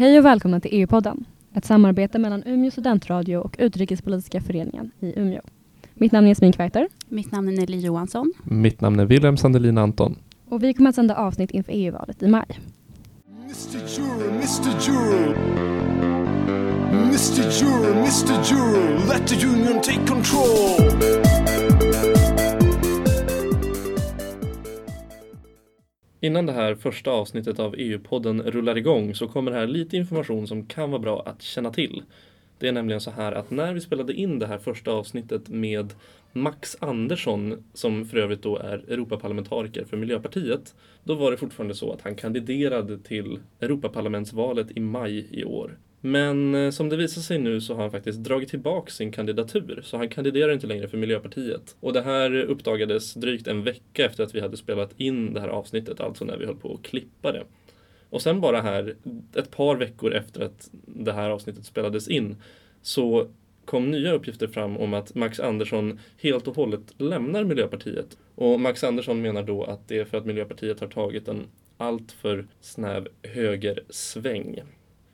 Hej och välkomna till EU-podden, ett samarbete mellan Umeå studentradio och Utrikespolitiska föreningen i Umeå. Mitt namn är Jasmin Kvarter. Mitt namn är Nelly Johansson. Mitt namn är Wilhelm Sandelin Anton. Och vi kommer att sända avsnitt inför EU-valet i maj. Mr. Juror, Mr. Juror. Mr. Juror, Mr. Juror, let the union take control. Innan det här första avsnittet av EU-podden rullar igång så kommer här lite information som kan vara bra att känna till. Det är nämligen så här att när vi spelade in det här första avsnittet med Max Andersson, som för övrigt då är Europaparlamentariker för Miljöpartiet, då var det fortfarande så att han kandiderade till Europaparlamentsvalet i maj i år. Men eh, som det visar sig nu så har han faktiskt dragit tillbaka sin kandidatur, så han kandiderar inte längre för Miljöpartiet. Och det här uppdagades drygt en vecka efter att vi hade spelat in det här avsnittet, alltså när vi höll på att klippa det. Och sen bara här, ett par veckor efter att det här avsnittet spelades in, så kom nya uppgifter fram om att Max Andersson helt och hållet lämnar Miljöpartiet. Och Max Andersson menar då att det är för att Miljöpartiet har tagit en alltför snäv högersväng.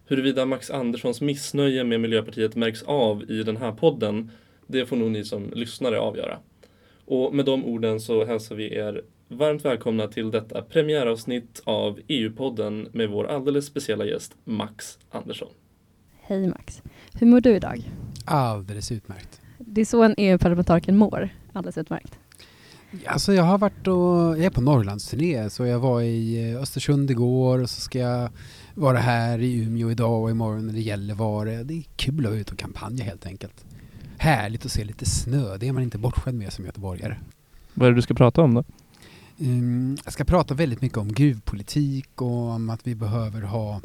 Huruvida Max Anderssons missnöje med Miljöpartiet märks av i den här podden, det får nog ni som lyssnare avgöra. Och med de orden så hälsar vi er varmt välkomna till detta premiäravsnitt av EU-podden med vår alldeles speciella gäst Max Andersson. Hej Max. Hur mår du idag? Alldeles utmärkt. Det är så en EU-parlamentariker mår. Alldeles utmärkt. Alltså jag har varit och, jag är på Norrlandsturné så jag var i eh, Östersund igår och så ska jag vara här i Umeå idag och imorgon gäller Gällivare. Det är kul att vara ute och kampanja helt enkelt. Härligt att se lite snö, det är man inte bortskämd med som göteborgare. Vad är det du ska prata om då? Um, jag ska prata väldigt mycket om gruvpolitik och om att vi behöver ha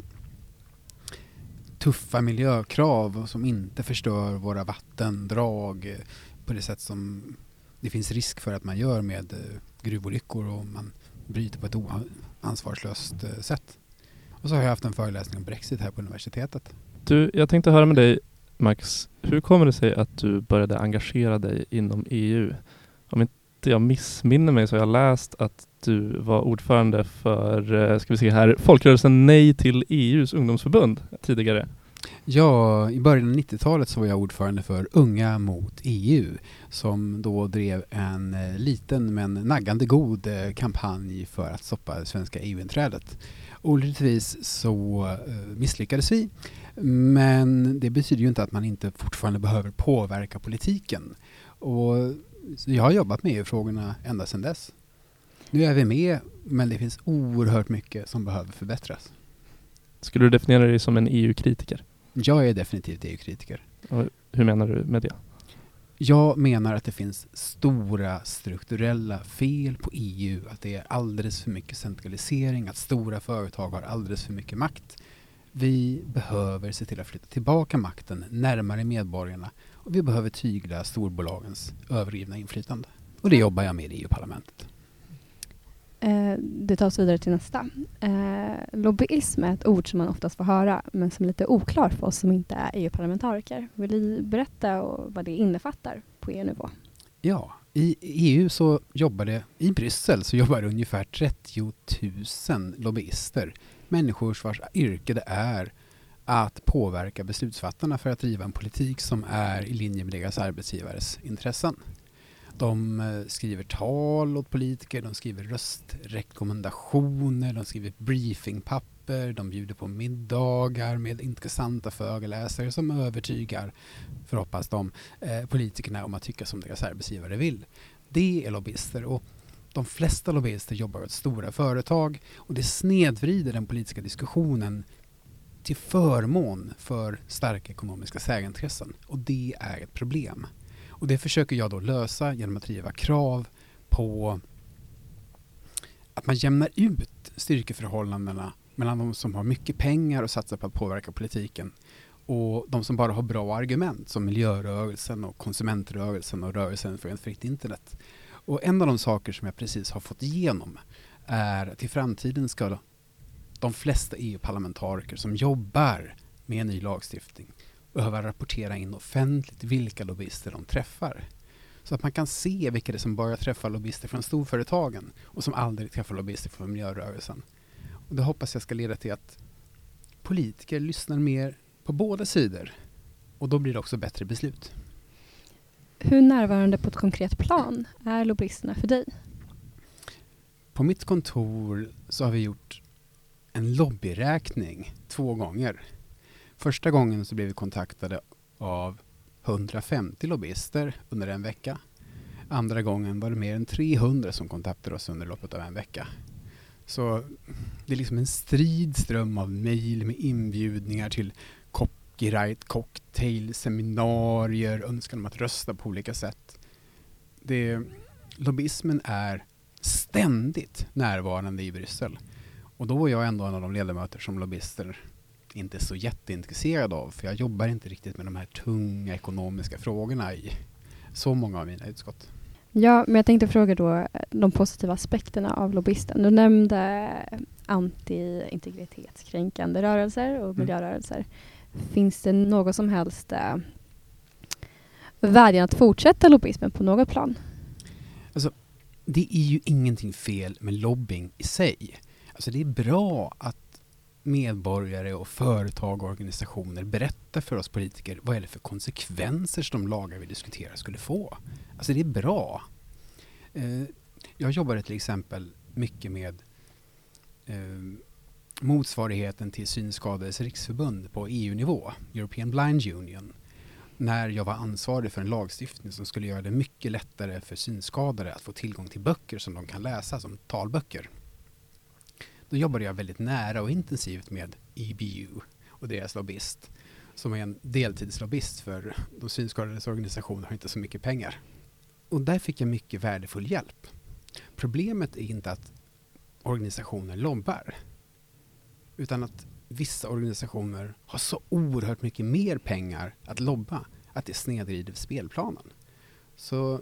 tuffa miljökrav som inte förstör våra vattendrag på det sätt som det finns risk för att man gör med eh, gruvolyckor och man bryter på ett ansvarslöst eh, sätt. Och så har jag haft en föreläsning om Brexit här på universitetet. Du, jag tänkte höra med dig Max, hur kommer det sig att du började engagera dig inom EU? Om inte jag missminner mig så har jag läst att du var ordförande för, eh, ska vi se här, folkrörelsen Nej till EUs ungdomsförbund tidigare. Ja, i början av 90-talet så var jag ordförande för Unga mot EU som då drev en eh, liten men naggande god eh, kampanj för att stoppa det svenska EU-inträdet. Olyckligtvis så eh, misslyckades vi men det betyder ju inte att man inte fortfarande behöver påverka politiken. Och jag har jobbat med EU-frågorna ända sedan dess. Nu är vi med, men det finns oerhört mycket som behöver förbättras. Skulle du definiera dig som en EU-kritiker? Jag är definitivt EU-kritiker. Hur menar du med det? Jag menar att det finns stora strukturella fel på EU, att det är alldeles för mycket centralisering, att stora företag har alldeles för mycket makt. Vi behöver se till att flytta tillbaka makten närmare medborgarna och vi behöver tygla storbolagens övergivna inflytande. Och det jobbar jag med i EU-parlamentet. Eh, det tar oss vidare till nästa. Eh, lobbyism är ett ord som man oftast får höra men som är lite oklar för oss som inte är EU-parlamentariker. Vill ni berätta vad det innefattar på EU-nivå? Ja, i EU så jobbar det, i Bryssel så jobbar det ungefär 30 000 lobbyister. Människor vars yrke det är att påverka beslutsfattarna för att driva en politik som är i linje med deras arbetsgivares intressen. De eh, skriver tal åt politiker, de skriver röstrekommendationer, de skriver briefingpapper, de bjuder på middagar med intressanta föreläsare som övertygar, förhoppas de, eh, politikerna om att tycka som deras arbetsgivare vill. Det är lobbyister och de flesta lobbyister jobbar åt stora företag och det snedvrider den politiska diskussionen till förmån för starka ekonomiska särintressen. Och det är ett problem. Och det försöker jag då lösa genom att driva krav på att man jämnar ut styrkeförhållandena mellan de som har mycket pengar och satsar på att påverka politiken och de som bara har bra argument som miljörörelsen och konsumentrörelsen och rörelsen för ett fritt internet. Och en av de saker som jag precis har fått igenom är att i framtiden ska de flesta EU-parlamentariker som jobbar med ny lagstiftning behöva rapportera in offentligt vilka lobbyister de träffar. Så att man kan se vilka det är som bara träffar lobbyister från storföretagen och som aldrig träffar lobbyister från miljörörelsen. Och det hoppas jag ska leda till att politiker lyssnar mer på båda sidor och då blir det också bättre beslut. Hur närvarande på ett konkret plan är lobbyisterna för dig? På mitt kontor så har vi gjort en lobbyräkning två gånger. Första gången så blev vi kontaktade av 150 lobbyister under en vecka. Andra gången var det mer än 300 som kontaktade oss under loppet av en vecka. Så det är liksom en strid ström av mejl med inbjudningar till copyright, cocktail, seminarier, önskan om att rösta på olika sätt. Det, lobbyismen är ständigt närvarande i Bryssel. Och då var jag ändå en av de ledamöter som lobbyister inte så jätteintresserad av, för jag jobbar inte riktigt med de här tunga ekonomiska frågorna i så många av mina utskott. Ja, men jag tänkte fråga då de positiva aspekterna av lobbyisten. Du nämnde anti-integritetskränkande rörelser och Mm. miljörörelser. Finns det något som helst eh, vädjan att fortsätta lobbyismen på något plan? Det är ju ingenting fel med lobbying i sig. Alltså det är bra att medborgare och företag och organisationer berättar för oss politiker vad är det för konsekvenser som de lagar vi diskuterar skulle få. Alltså det är bra. Eh, jag jobbade till exempel mycket med eh, motsvarigheten till Synskadades riksförbund på EU-nivå, European Blind Union, när jag var ansvarig för en lagstiftning som skulle göra det mycket lättare för synskadade att få tillgång till böcker som de kan läsa som talböcker. Då jobbade jag väldigt nära och intensivt med EBU och deras lobbyist som är en deltidslobbyist för de synskadades organisationer har inte så mycket pengar. Och där fick jag mycket värdefull hjälp. Problemet är inte att organisationer lobbar utan att vissa organisationer har så oerhört mycket mer pengar att lobba att det snedvrider spelplanen. Så,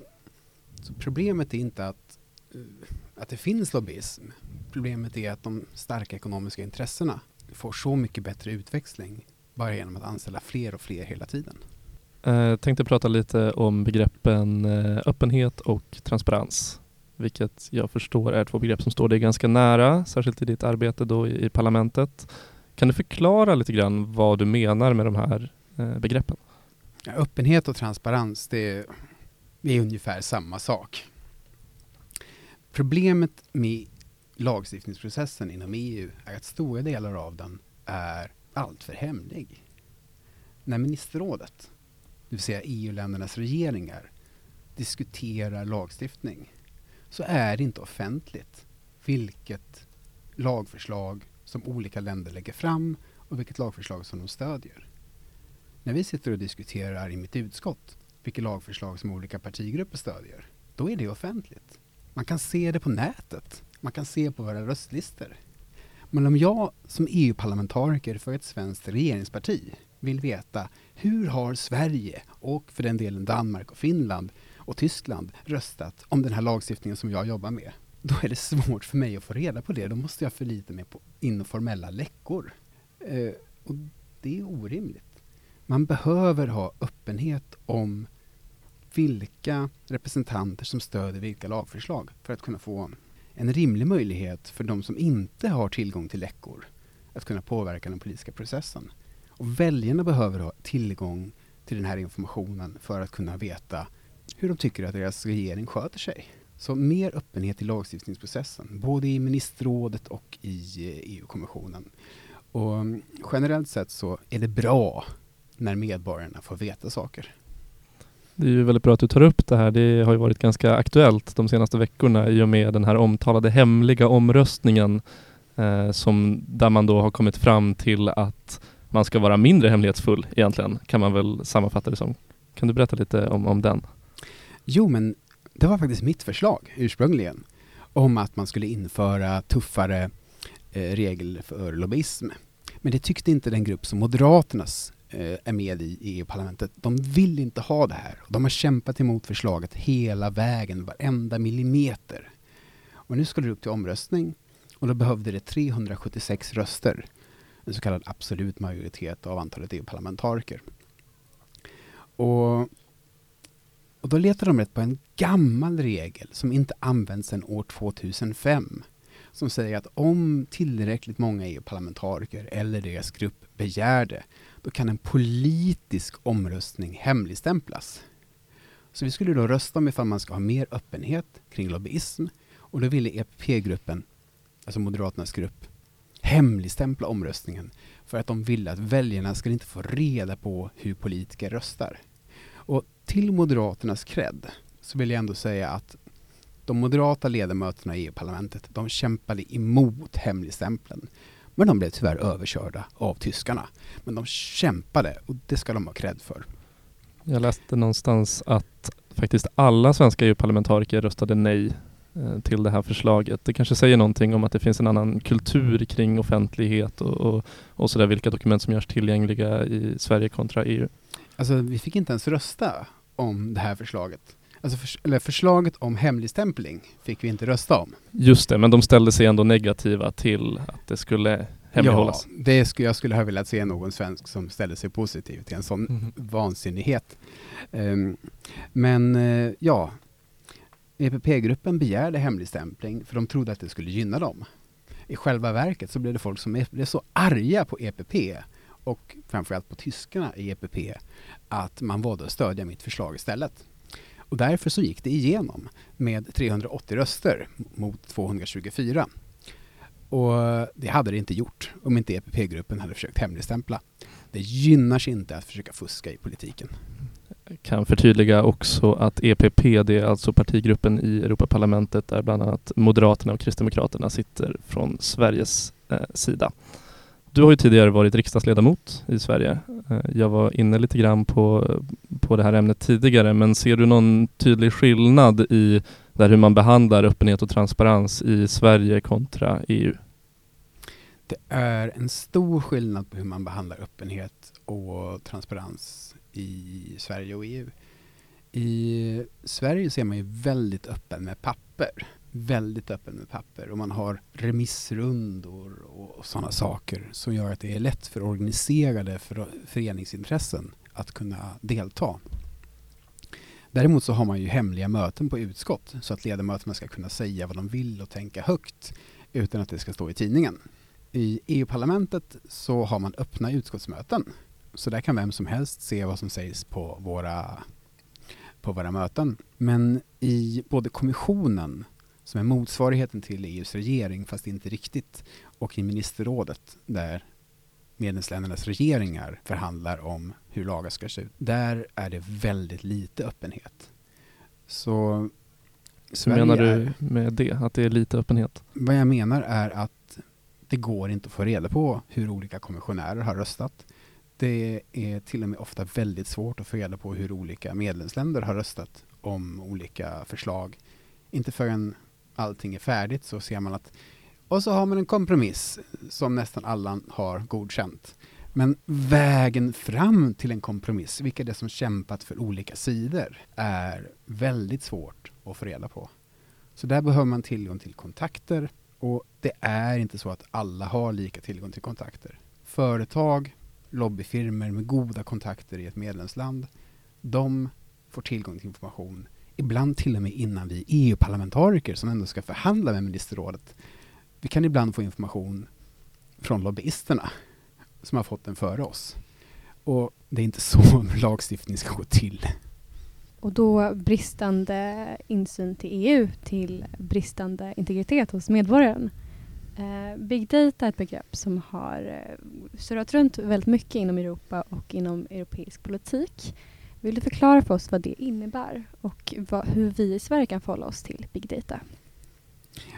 så problemet är inte att, eh, att det finns lobbyism. Problemet är att de starka ekonomiska intressena får så mycket bättre utväxling bara genom att anställa fler och fler hela tiden. Eh, tänkte prata lite om begreppen eh, öppenhet och transparens. Vilket jag förstår är två begrepp som står dig ganska nära, särskilt i ditt arbete då i, i parlamentet. Kan du förklara lite grann vad du menar med de här eh, begreppen? Ja, öppenhet och transparens, det är, det är ungefär samma sak. Problemet med lagstiftningsprocessen inom EU är att stora delar av den är alltför hemlig. När ministerrådet, det vill säga EU-ländernas regeringar, diskuterar lagstiftning så är det inte offentligt vilket lagförslag som olika länder lägger fram och vilket lagförslag som de stödjer. När vi sitter och diskuterar i mitt utskott vilket lagförslag som olika partigrupper stödjer, då är det offentligt. Man kan se det på nätet. Man kan se på våra röstlistor. Men om jag som EU-parlamentariker för ett svenskt regeringsparti vill veta hur har Sverige och för den delen Danmark och Finland och Tyskland röstat om den här lagstiftningen som jag jobbar med, då är det svårt för mig att få reda på det. Då måste jag förlita mig på informella läckor. Eh, och det är orimligt. Man behöver ha öppenhet om vilka representanter som stöder vilka lagförslag för att kunna få en rimlig möjlighet för de som inte har tillgång till läckor att kunna påverka den politiska processen. Och väljarna behöver ha tillgång till den här informationen för att kunna veta hur de tycker att deras regering sköter sig. Så mer öppenhet i lagstiftningsprocessen, både i ministerrådet och i eh, EU-kommissionen. Och mm, generellt sett så är det bra när medborgarna får veta saker. Det är ju väldigt bra att du tar upp det här. Det har ju varit ganska aktuellt de senaste veckorna i och med den här omtalade hemliga omröstningen eh, som, där man då har kommit fram till att man ska vara mindre hemlighetsfull egentligen, kan man väl sammanfatta det som. Kan du berätta lite om, om den? Jo, men det var faktiskt mitt förslag ursprungligen om att man skulle införa tuffare eh, regler för lobbyism. Men det tyckte inte den grupp som Moderaternas Eh, är med i i EU-parlamentet. De vill inte ha det här. De har kämpat emot förslaget hela vägen, varenda millimeter. Och nu skulle det upp till omröstning och då behövde det 376 röster, en så kallad absolut majoritet av antalet EU-parlamentariker. Och och då letar de rätt på en gammal regel som inte används sedan år 2005. som säger att om tillräckligt många EU-parlamentariker eller deras grupp begär det, då kan en politisk omröstning hemligstämplas. Så vi skulle då rösta om ifall man ska ha mer öppenhet kring lobbyism och då ville EPP-gruppen, alltså Moderaternas grupp, hemligstämpla omröstningen för att de ville att väljarna skulle inte få reda på hur politiker röstar. Och till Moderaternas cred så vill jag ändå säga att de moderata ledamöterna i EU-parlamentet, de kämpade emot hemligstämpeln. Men de blev tyvärr överkörda av tyskarna. Men de kämpade och det ska de ha cred för. Jag läste någonstans att faktiskt alla svenska EU-parlamentariker röstade nej eh, till det här förslaget. Det kanske säger någonting om att det finns en annan kultur kring offentlighet och, och, och sådär, vilka dokument som görs tillgängliga i Sverige kontra EU. Alltså, vi fick inte ens rösta om det här förslaget. Alltså för, eller förslaget om hemligstämpling fick vi inte rösta om. Just det, men de ställde sig ändå negativa till att det skulle hemlighållas. Ja, det skulle, jag skulle ha velat se någon svensk som ställde sig positiv till en sån Mhm. vansinnighet. Ehm, men eh, ja, EPP-gruppen begärde hemligstämpling för de trodde att det skulle gynna dem. I själva verket så blev det folk som blev så arga på EPP och framförallt på tyskarna i EPP att man valde att stödja mitt förslag istället. Och därför så gick det igenom med 380 röster mot 224. Och det hade det inte gjort om inte EPP-gruppen hade försökt hemligstämpla. Det gynnar sig inte att försöka fuska i politiken. Jag kan förtydliga också att EPP, det är alltså partigruppen i Europaparlamentet där bland annat Moderaterna och Kristdemokraterna sitter från Sveriges eh, sida. Du har ju tidigare varit riksdagsledamot i Sverige. Eh, jag var inne lite grann på, på det här ämnet tidigare, men ser du någon tydlig skillnad i där hur man behandlar öppenhet och transparens i Sverige kontra EU? Det är en stor skillnad på hur man behandlar öppenhet och transparens i Sverige och EU. I Sverige så är man ju väldigt öppen med papper. Väldigt öppen med papper och man har remissrundor och, och sådana saker som gör att det är lätt för organiserade för, föreningsintressen att kunna delta. Däremot så har man ju hemliga möten på utskott så att ledamöterna ska kunna säga vad de vill och tänka högt utan att det ska stå i tidningen. I EU-parlamentet så har man öppna utskottsmöten. Så där kan vem som helst se vad som sägs på våra, på våra möten. Men i både kommissionen, som är motsvarigheten till EUs regering fast inte riktigt, och i ministerrådet där medlemsländernas regeringar förhandlar om hur lagar ska se ut. Där är det väldigt lite öppenhet. Så Hur menar du med det? Att det är lite öppenhet? vad jag menar är att det går inte att få reda på hur olika kommissionärer har röstat. Det är till och med ofta väldigt svårt att få reda på hur olika medlemsländer har röstat om olika förslag. Inte förrän allting är färdigt så ser man att och så har man en kompromiss som nästan alla har godkänt. Men vägen fram till en kompromiss, vilka det är som kämpat för olika sidor, är väldigt svårt att få reda på. Så där behöver man tillgång till kontakter och det är inte så att alla har lika tillgång till kontakter. Företag, lobbyfirmor med goda kontakter i ett medlemsland, de får tillgång till information. Ibland till och med innan vi EU-parlamentariker som ändå ska förhandla med ministerrådet. Vi kan ibland få information från lobbyisterna som har fått den före oss. Och det är inte så lagstiftning ska gå till. Och då bristande insyn till EU till bristande integritet hos medborgaren. Eh, Big data är ett begrepp som har eh, surrat runt väldigt mycket inom Europa och inom europeisk politik. Vill du förklara för oss vad det innebär och vad, hur vi i Sverige kan förhålla oss till big data?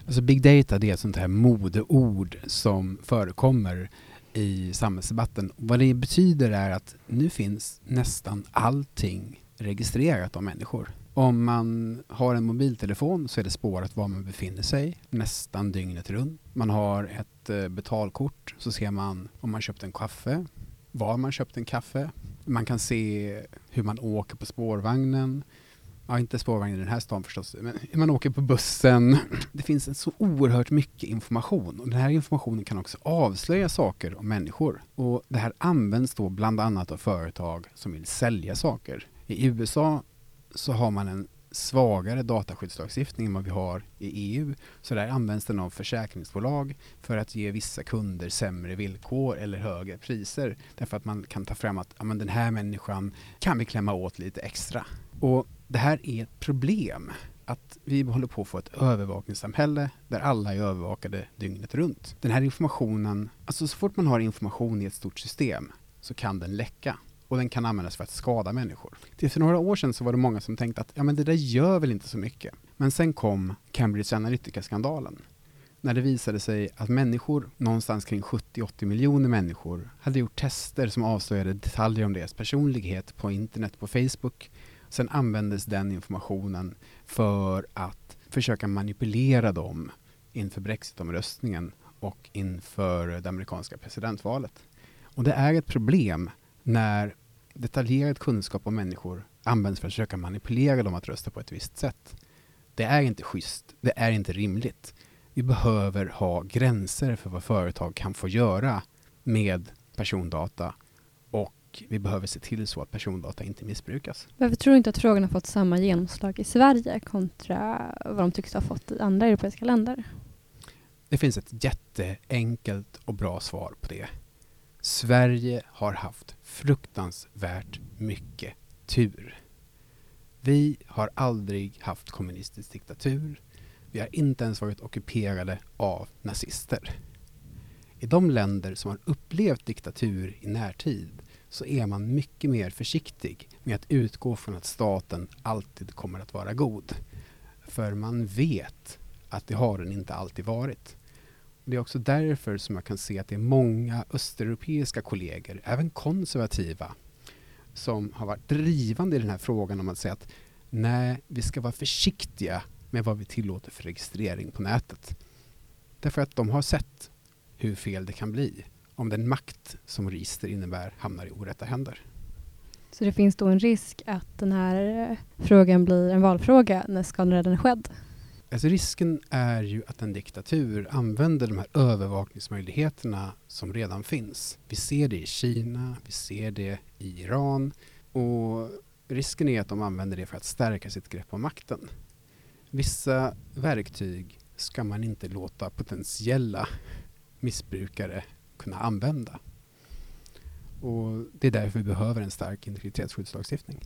Alltså big data det är ett sånt här modeord som förekommer i samhällsdebatten. Vad det betyder är att nu finns nästan allting registrerat om människor. Om man har en mobiltelefon så är det spårat var man befinner sig nästan dygnet runt. Man har ett eh, betalkort så ser man om man köpt en kaffe, var man köpt en kaffe. Man kan se hur man åker på spårvagnen. Ja, inte spårvagnen i den här stan förstås, men hur man åker på bussen. Det finns så oerhört mycket information och den här informationen kan också avslöja saker om människor. Och det här används då bland annat av företag som vill sälja saker. I USA så har man en svagare dataskyddslagstiftning än vad vi har i EU. Så där används den av försäkringsbolag för att ge vissa kunder sämre villkor eller högre priser. Därför att man kan ta fram att ja, men den här människan kan vi klämma åt lite extra. Och det här är ett problem. Att vi håller på att få ett övervakningssamhälle där alla är övervakade dygnet runt. Den här informationen, alltså så fort man har information i ett stort system så kan den läcka och den kan användas för att skada människor. Till för några år sedan så var det många som tänkte att ja, men det där gör väl inte så mycket. Men sen kom Cambridge Analytica-skandalen. När det visade sig att människor, någonstans kring 70-80 miljoner människor, hade gjort tester som avslöjade detaljer om deras personlighet på internet, på Facebook. Sen användes den informationen för att försöka manipulera dem inför Brexitomröstningen och inför det amerikanska presidentvalet. Och det är ett problem när detaljerad kunskap om människor används för att försöka manipulera dem att rösta på ett visst sätt. Det är inte schysst. Det är inte rimligt. Vi behöver ha gränser för vad företag kan få göra med persondata och vi behöver se till så att persondata inte missbrukas. Varför tror du inte att frågan har fått samma genomslag i Sverige kontra vad de tycks ha fått i andra europeiska länder? Det finns ett jätteenkelt och bra svar på det. Sverige har haft fruktansvärt mycket tur. Vi har aldrig haft kommunistisk diktatur. Vi har inte ens varit ockuperade av nazister. I de länder som har upplevt diktatur i närtid så är man mycket mer försiktig med att utgå från att staten alltid kommer att vara god. För man vet att det har den inte alltid varit. Det är också därför som jag kan se att det är många östeuropeiska kollegor, även konservativa, som har varit drivande i den här frågan om att säga att nej, vi ska vara försiktiga med vad vi tillåter för registrering på nätet. Därför att de har sett hur fel det kan bli om den makt som register innebär hamnar i orätta händer. Så det finns då en risk att den här eh, frågan blir en valfråga när skadan redan är skedd? Alltså risken är ju att en diktatur använder de här övervakningsmöjligheterna som redan finns. Vi ser det i Kina, vi ser det i Iran och risken är att de använder det för att stärka sitt grepp om makten. Vissa verktyg ska man inte låta potentiella missbrukare kunna använda. Och det är därför vi behöver en stark integritetsskyddslagstiftning.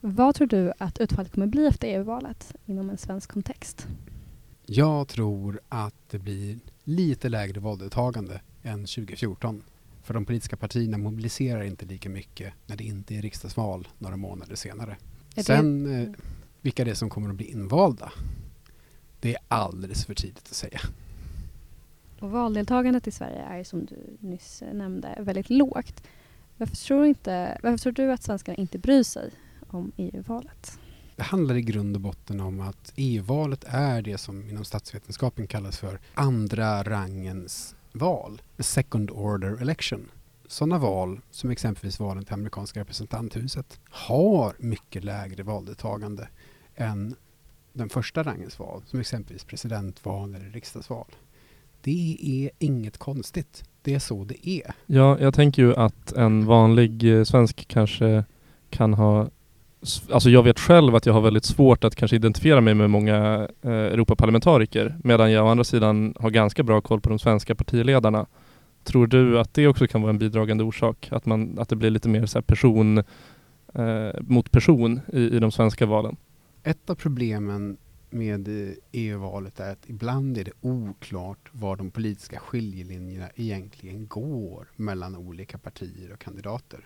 Vad tror du att utfallet kommer bli efter EU-valet inom en svensk kontext? Jag tror att det blir lite lägre valdeltagande än 2014. För de politiska partierna mobiliserar inte lika mycket när det inte är riksdagsval några månader senare. det- Sen eh, vilka det är som kommer att bli invalda, det är alldeles för tidigt att säga. Och valdeltagandet i Sverige är som du nyss eh, nämnde väldigt lågt. Varför tror, inte, varför tror du att svenskarna inte bryr sig om EU-valet? Det handlar i grund och botten om att EU-valet är det som inom statsvetenskapen kallas för andra rangens val, second order election. Sådana val, som exempelvis valen till amerikanska representanthuset, har mycket lägre valdeltagande än den första rangens val, som exempelvis presidentval eller riksdagsval. Det är inget konstigt. Det är så det är. Ja, jag tänker ju att en vanlig eh, svensk kanske kan ha Alltså jag vet själv att jag har väldigt svårt att kanske identifiera mig med många eh, Europaparlamentariker medan jag å andra sidan har ganska bra koll på de svenska partiledarna. Tror du att det också kan vara en bidragande orsak? Att, man, att det blir lite mer så här person eh, mot person i, i de svenska valen? Ett av problemen med eh, e EU-valet är att ibland är det oklart var de politiska skiljelinjerna egentligen går mellan olika partier och kandidater.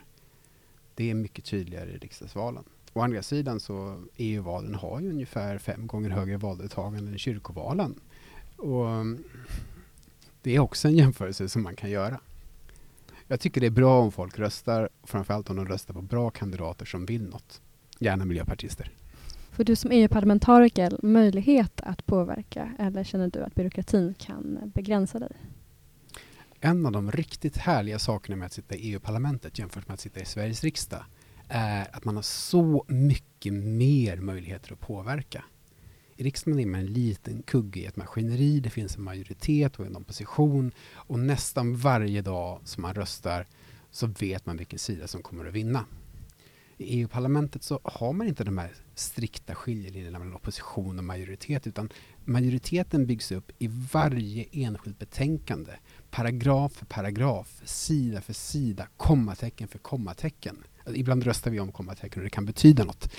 Det är mycket tydligare i riksdagsvalen. Å andra sidan så EU-valen har ju ungefär fem gånger högre valdeltagande än kyrkovalen. Och det är också en jämförelse som man kan göra. Jag tycker det är bra om folk röstar, framförallt om de röstar på bra kandidater som vill något. Gärna miljöpartister. Får du som EU-parlamentariker möjlighet att påverka eller känner du att byråkratin kan begränsa dig? En av de riktigt härliga sakerna med att sitta i EU-parlamentet jämfört med att sitta i Sveriges riksdag är att man har så mycket mer möjligheter att påverka. I riksdagen är man en liten kugge i ett maskineri, det finns en majoritet och en opposition och nästan varje dag som man röstar så vet man vilken sida som kommer att vinna. I EU-parlamentet så har man inte de här strikta skiljelinjerna mellan opposition och majoritet utan majoriteten byggs upp i varje enskilt betänkande. Paragraf för paragraf, sida för sida, kommatecken för kommatecken. Ibland röstar vi om kommatecken och det kan betyda något.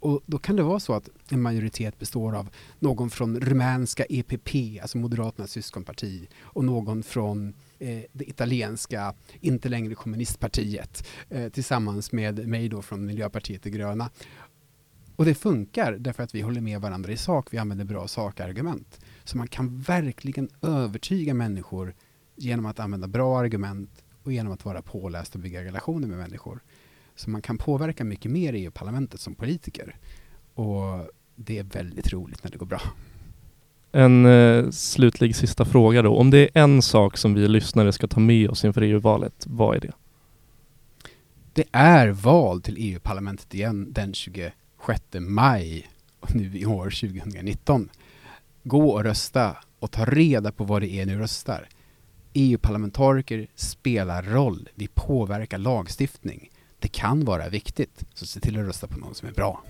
Och då kan det vara så att en majoritet består av någon från rumänska EPP, alltså Moderaternas syskonparti, och någon från eh, det italienska, inte längre kommunistpartiet, eh, tillsammans med mig då från Miljöpartiet de gröna. Och det funkar därför att vi håller med varandra i sak, vi använder bra sakargument. Så man kan verkligen övertyga människor genom att använda bra argument och genom att vara påläst och bygga relationer med människor. Så man kan påverka mycket mer i EU-parlamentet som politiker. Och det är väldigt roligt när det går bra. En eh, slutlig sista fråga då. Om det är en sak som vi lyssnare ska ta med oss inför EU-valet, vad är det? Det är val till EU-parlamentet igen den 26 maj nu i år 2019. Gå och rösta och ta reda på vad det är ni röstar. EU-parlamentariker spelar roll. Vi påverkar lagstiftning. Det kan vara viktigt, så se till att rösta på någon som är bra.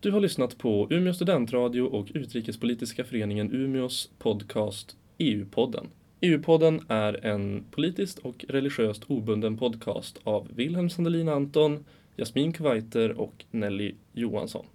Du har lyssnat på Umeå studentradio och Utrikespolitiska föreningen Umeås podcast EU-podden. EU-podden är en politiskt och religiöst obunden podcast av Wilhelm Sandelin Anton, Jasmin Kvaiter och Nelly Johansson.